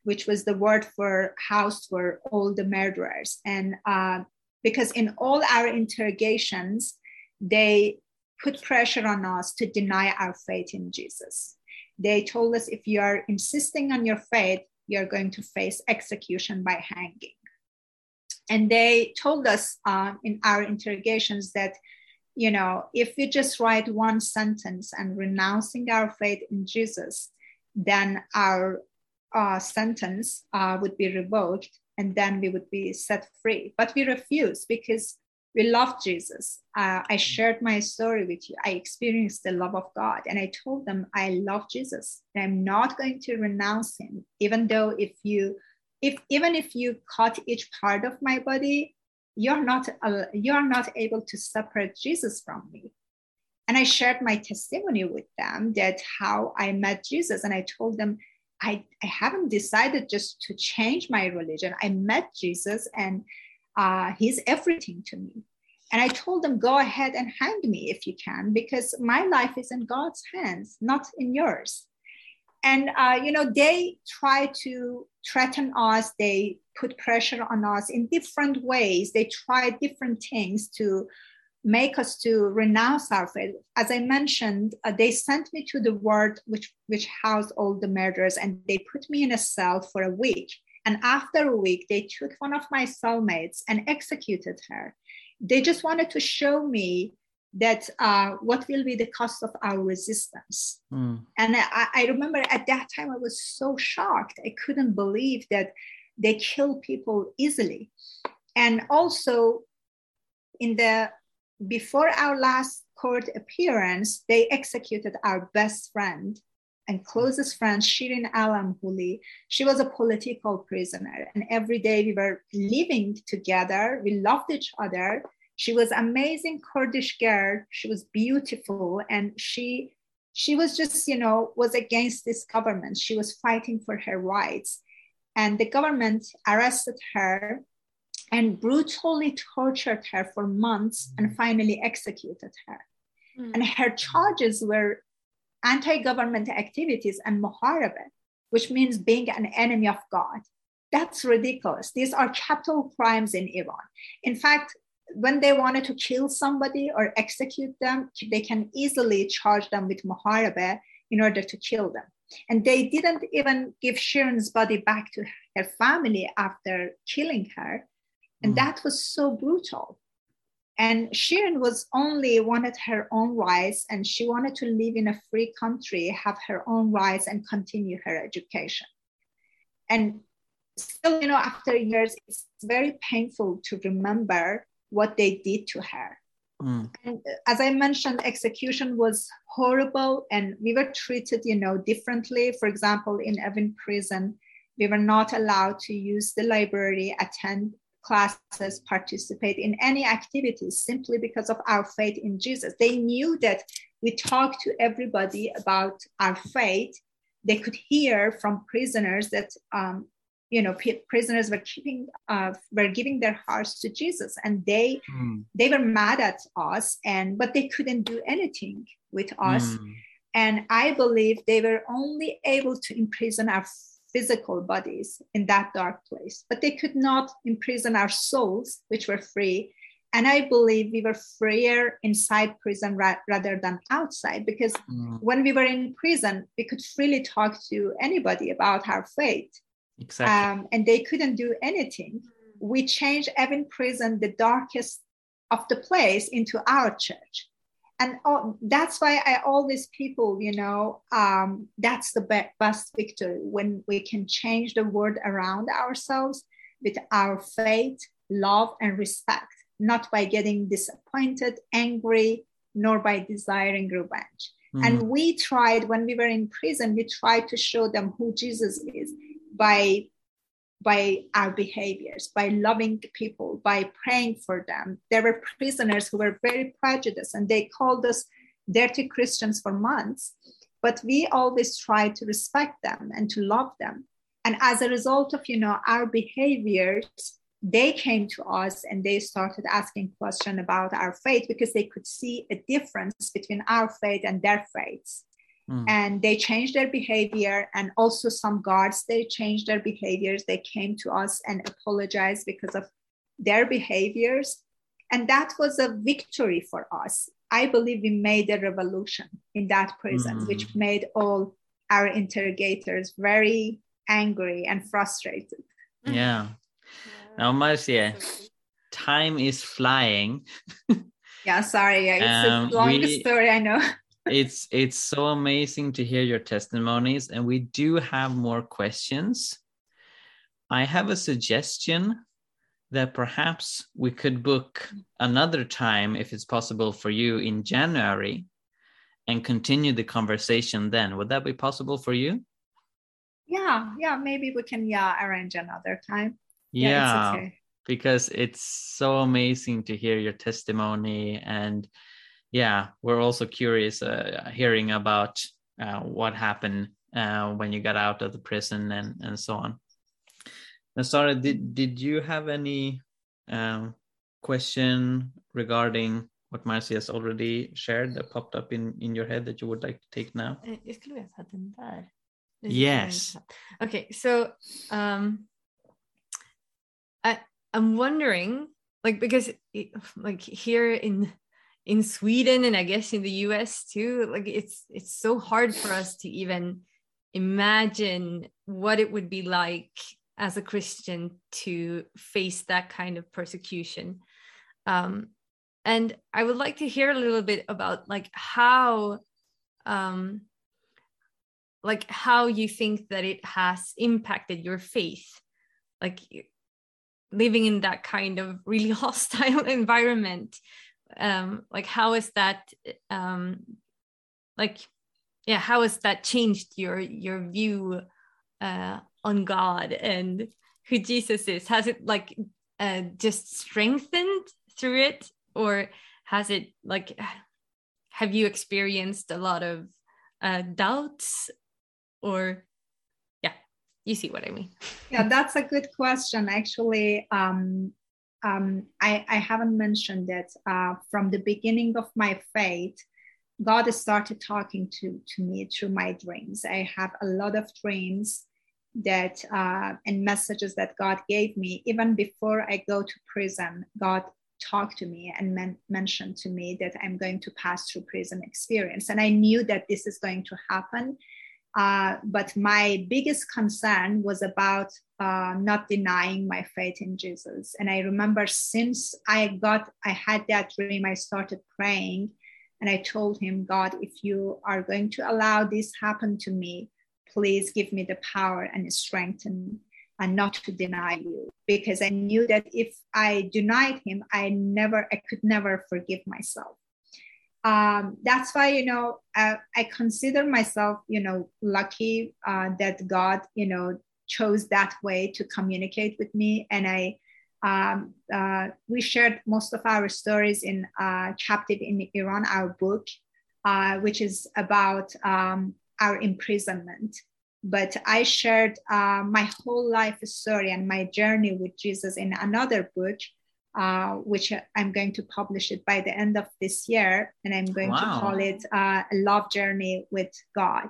which was the word for house for all the murderers. And uh, because in all our interrogations, they put pressure on us to deny our faith in Jesus. They told us if you are insisting on your faith, you're going to face execution by hanging. And they told us uh, in our interrogations that, you know, if we just write one sentence and renouncing our faith in Jesus, then our uh, sentence uh, would be revoked and then we would be set free. But we refuse because we love Jesus. Uh, I shared my story with you. I experienced the love of God, and I told them I love Jesus. And I'm not going to renounce Him, even though if you, if even if you cut each part of my body, you're not uh, you're not able to separate Jesus from me. And I shared my testimony with them that how I met Jesus, and I told them I, I haven't decided just to change my religion. I met Jesus and uh, he's everything to me. And I told them, go ahead and hang me if you can, because my life is in God's hands, not in yours. And, uh, you know, they try to threaten us, they put pressure on us in different ways. They try different things to make us to renounce our faith. As I mentioned, uh, they sent me to the ward which, which housed all the murderers, and they put me in a cell for a week. And after a week, they took one of my cellmates and executed her. They just wanted to show me that uh, what will be the cost of our resistance. Mm. And I, I, remember at that time, I was so shocked. I couldn't believe that they kill people easily. And also, in the before our last court appearance, they executed our best friend and closest friend, Shirin Alam Huli, she was a political prisoner. And every day we were living together. We loved each other. She was amazing Kurdish girl. She was beautiful. And she she was just, you know, was against this government. She was fighting for her rights. And the government arrested her and brutally tortured her for months and finally executed her. Mm. And her charges were anti-government activities and muharaba, which means being an enemy of God. That's ridiculous. These are capital crimes in Iran. In fact, when they wanted to kill somebody or execute them, they can easily charge them with muharaba in order to kill them. And they didn't even give Shirin's body back to her family after killing her. And mm. that was so brutal. And Shirin was only wanted her own rights and she wanted to live in a free country, have her own rights and continue her education. And still, you know, after years, it's very painful to remember what they did to her. Mm. And as I mentioned, execution was horrible and we were treated, you know, differently. For example, in Evin prison, we were not allowed to use the library, attend classes, participate in any activities simply because of our faith in Jesus. They knew that we talked to everybody about our faith. They could hear from prisoners that um, you know prisoners were keeping uh, were giving their hearts to jesus and they mm. they were mad at us and but they couldn't do anything with us mm. and i believe they were only able to imprison our physical bodies in that dark place, but they could not imprison our souls, which were free. And I believe we were freer inside prison ra- rather than outside because mm. when we were in prison, we could freely talk to anybody about our faith. Exactly. Um, and they couldn't do anything. We changed Evin prison, the darkest of the place, into our church and oh, that's why I always people, you know, um, that's the be- best victory when we can change the world around ourselves with our faith, love, and respect, not by getting disappointed, angry, nor by desiring revenge. Mm-hmm. And we tried when we were in prison, we tried to show them who Jesus is by by our behaviors, by loving people, by praying for them. There were prisoners who were very prejudiced and they called us dirty Christians for months. But we always tried to respect them and to love them. And as a result of, you know, our behaviors, they came to us and they started asking questions about our faith because they could see a difference between our faith and their faiths. Mm. And they changed their behavior. And also, some guards, they changed their behaviors. They came to us and apologized because of their behaviors. And that was a victory for us. I believe we made a revolution in that prison, mm. which made all our interrogators very angry and frustrated. Yeah. yeah. Now, Marzie, time is flying. yeah, sorry. It's um, a long we, story, I know it's it's so amazing to hear your testimonies and we do have more questions. I have a suggestion that perhaps we could book another time if it's possible for you in january and continue the conversation then. Would that be possible for you? Yeah yeah maybe we can yeah arrange another time. Yeah, yeah it's okay. because it's so amazing to hear your testimony and yeah, we're also curious uh, hearing about uh, what happened uh, when you got out of the prison and, and so on. And Sara, did, did you have any um, question regarding what Marzie has already shared that popped up in, in your head that you would like to take now? Eh, yes. Okay, so um, I, I'm wondering, like, because like here in in Sweden and I guess in the US too like it's it's so hard for us to even imagine what it would be like as a Christian to face that kind of persecution. Um, and I would like to hear a little bit about like how um, like how you think that it has impacted your faith like living in that kind of really hostile environment um like how is that um like yeah how has that changed your your view uh, on god and who jesus is? Has it like uh, just strengthened through it? Or has it like have you experienced a lot of uh, doubts? Or yeah you see what i mean. Yeah that's a good question. Actually um, um, I, I haven't mentioned that uh, from the beginning of my faith god started talking to, to me through my dreams i have a lot of dreams that uh, and messages that god gave me even before i go to prison god talked to me and men- mentioned to me that I'm going to pass through prison experience. And I knew that this is going to happen. Uh, but my biggest concern was about uh, not denying my faith in Jesus. And I remember since I got, I had that dream, I started praying and I told him, God, if you are going to allow this happen to me, please give me the power and strength and and not to deny you because I knew that if I denied him, I never, I could never forgive myself. Um, that's why, you know, I, I, consider myself, you know, lucky uh, that God, you know, chose that way to communicate with me. And I, um, uh, we shared most of our stories in uh, Captive in Iran, our book, uh, which is about um, our imprisonment but I shared uh, my whole life story and my journey with Jesus in another book, uh, which I'm going to publish it by the end of this year, and I'm going wow. to call it uh, a love journey with God.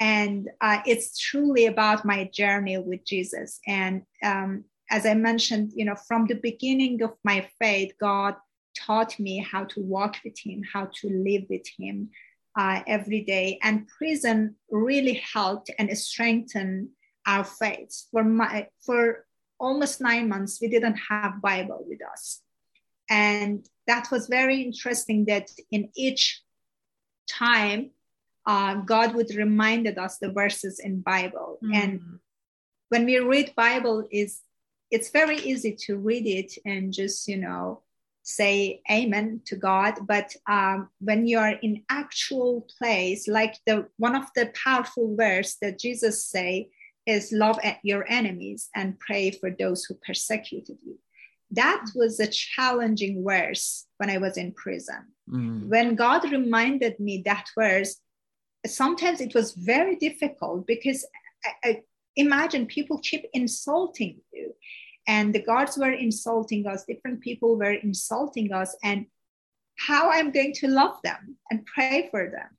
And uh, it's truly about my journey with Jesus. And um, as I mentioned, you know, from the beginning of my faith, God taught me how to walk with Him, how to live with Him, uh, every day. And prison really helped and strengthened our faith. For my for almost nine months, we didn't have Bible with us, and that was very interesting. That in each time, uh, God would reminded us the verses in Bible, mm. and when we read Bible, is it's very easy to read it and just you know say amen to god but um, when you are in actual place like the one of the powerful verse that jesus say is love at your enemies and pray for those who persecuted you. That was a challenging verse when i was in prison. Mm. when god reminded me that verse sometimes it was very difficult because I, I imagine people keep insulting you. And the guards were insulting us different people were insulting us and how i'm going to love them and pray for them.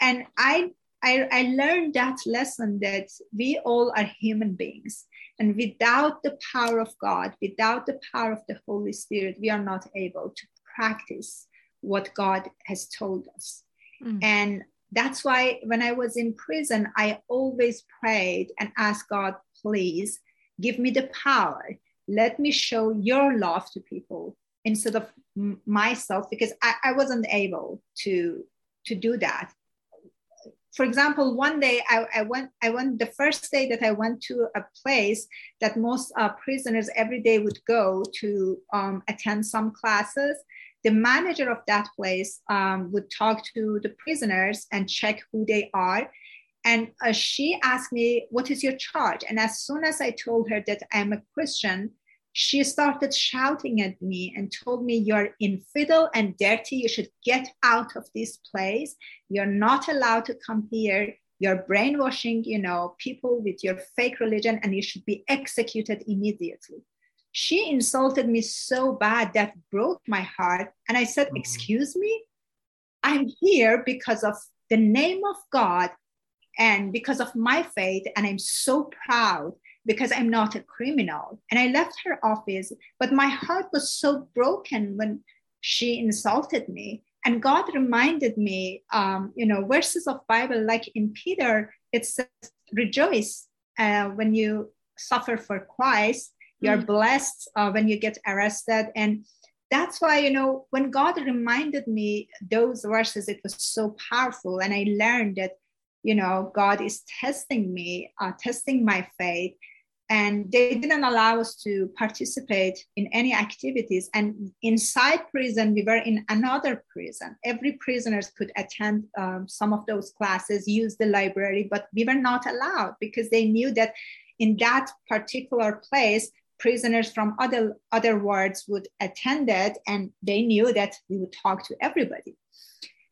And i I, I, learned that lesson that we all are human beings. And without the power of God, without the power of the Holy Spirit, we are not able to practice what God has told us. Mm. And that's why when I was in prison, I always prayed and asked God, please give me the power let me show your love to people instead of myself because I, I wasn't able to to do that for example one day I, I, went i went the first day that i went to a place that most uh, prisoners every day would go to um, attend some classes the manager of that place um, would talk to the prisoners and check who they are and uh, she asked me, What is your charge? And as soon as I told her that I'm a Christian, she started shouting at me and told me, You're infidel and dirty. You should get out of this place. You're not allowed to come here. You're brainwashing, you know, people with your fake religion, and you should be executed immediately. She insulted me so bad that broke my heart. And I said, mm-hmm. Excuse me? I'm here because of the name of God and because of my faith and i'm so proud because i'm not a criminal. And i left her office but my heart was so broken when she insulted me and god reminded me um, you know verses of bible like in peter it says rejoice uh, when you suffer for christ. You're mm. blessed uh, when you get arrested. And that's why you know when god reminded me those verses it was so powerful. And i learned that you know god is testing me uh, testing my faith and they didn't allow us to participate in any activities. And inside prison we were in another prison. Every prisoners could attend um, some of those classes use the library but we were not allowed because they knew that in that particular place prisoners from other other wards would attend it and they knew that we would talk to everybody.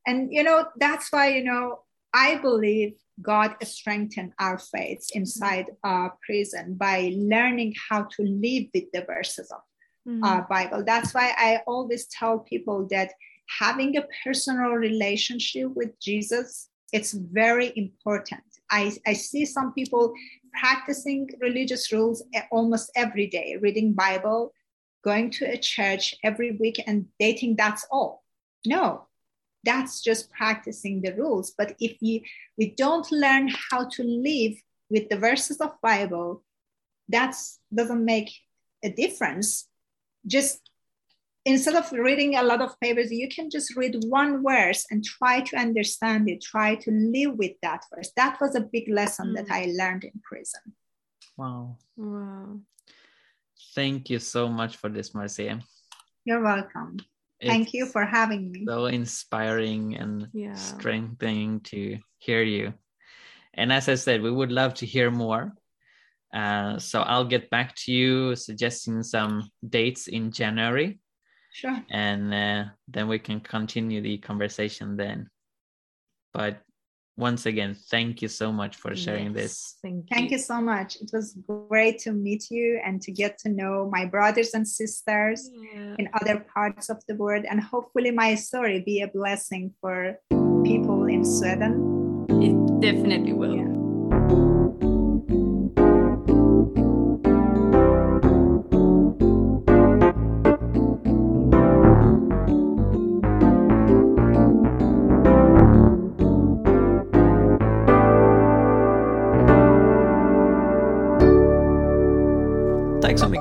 And you know that's why you know i believe God strengthened our faith inside our prison by learning how to live with the verses of mm-hmm. our Bible. That's why I always tell people that having a personal relationship with Jesus it's very important. I, I see some people practicing religious rules almost every day, reading Bible, going to a church every week, and think that's all. No, that's just practicing the rules. But if you we don't learn how to live with the verses of bible that doesn't make a difference. Just instead of reading a lot of papers you can just read one verse and try to understand it try to live with that verse. That was a big lesson mm. that i learned in prison. Wow. Wow. Thank you so much for this Marzie. You're welcome Thank you for having me. So inspiring and yeah. strengthening to hear you. And as I said, we would love to hear more. Uh, so I'll get back to you suggesting some dates in January. Sure. And uh, then we can continue the conversation then. But once again, thank you so much for sharing yes, this. Thank you. thank you so much. It was great to meet you and to get to know my brothers and sisters yeah. in other parts of the world. And hopefully, my story be a blessing for people in Sweden. It definitely will. Yeah.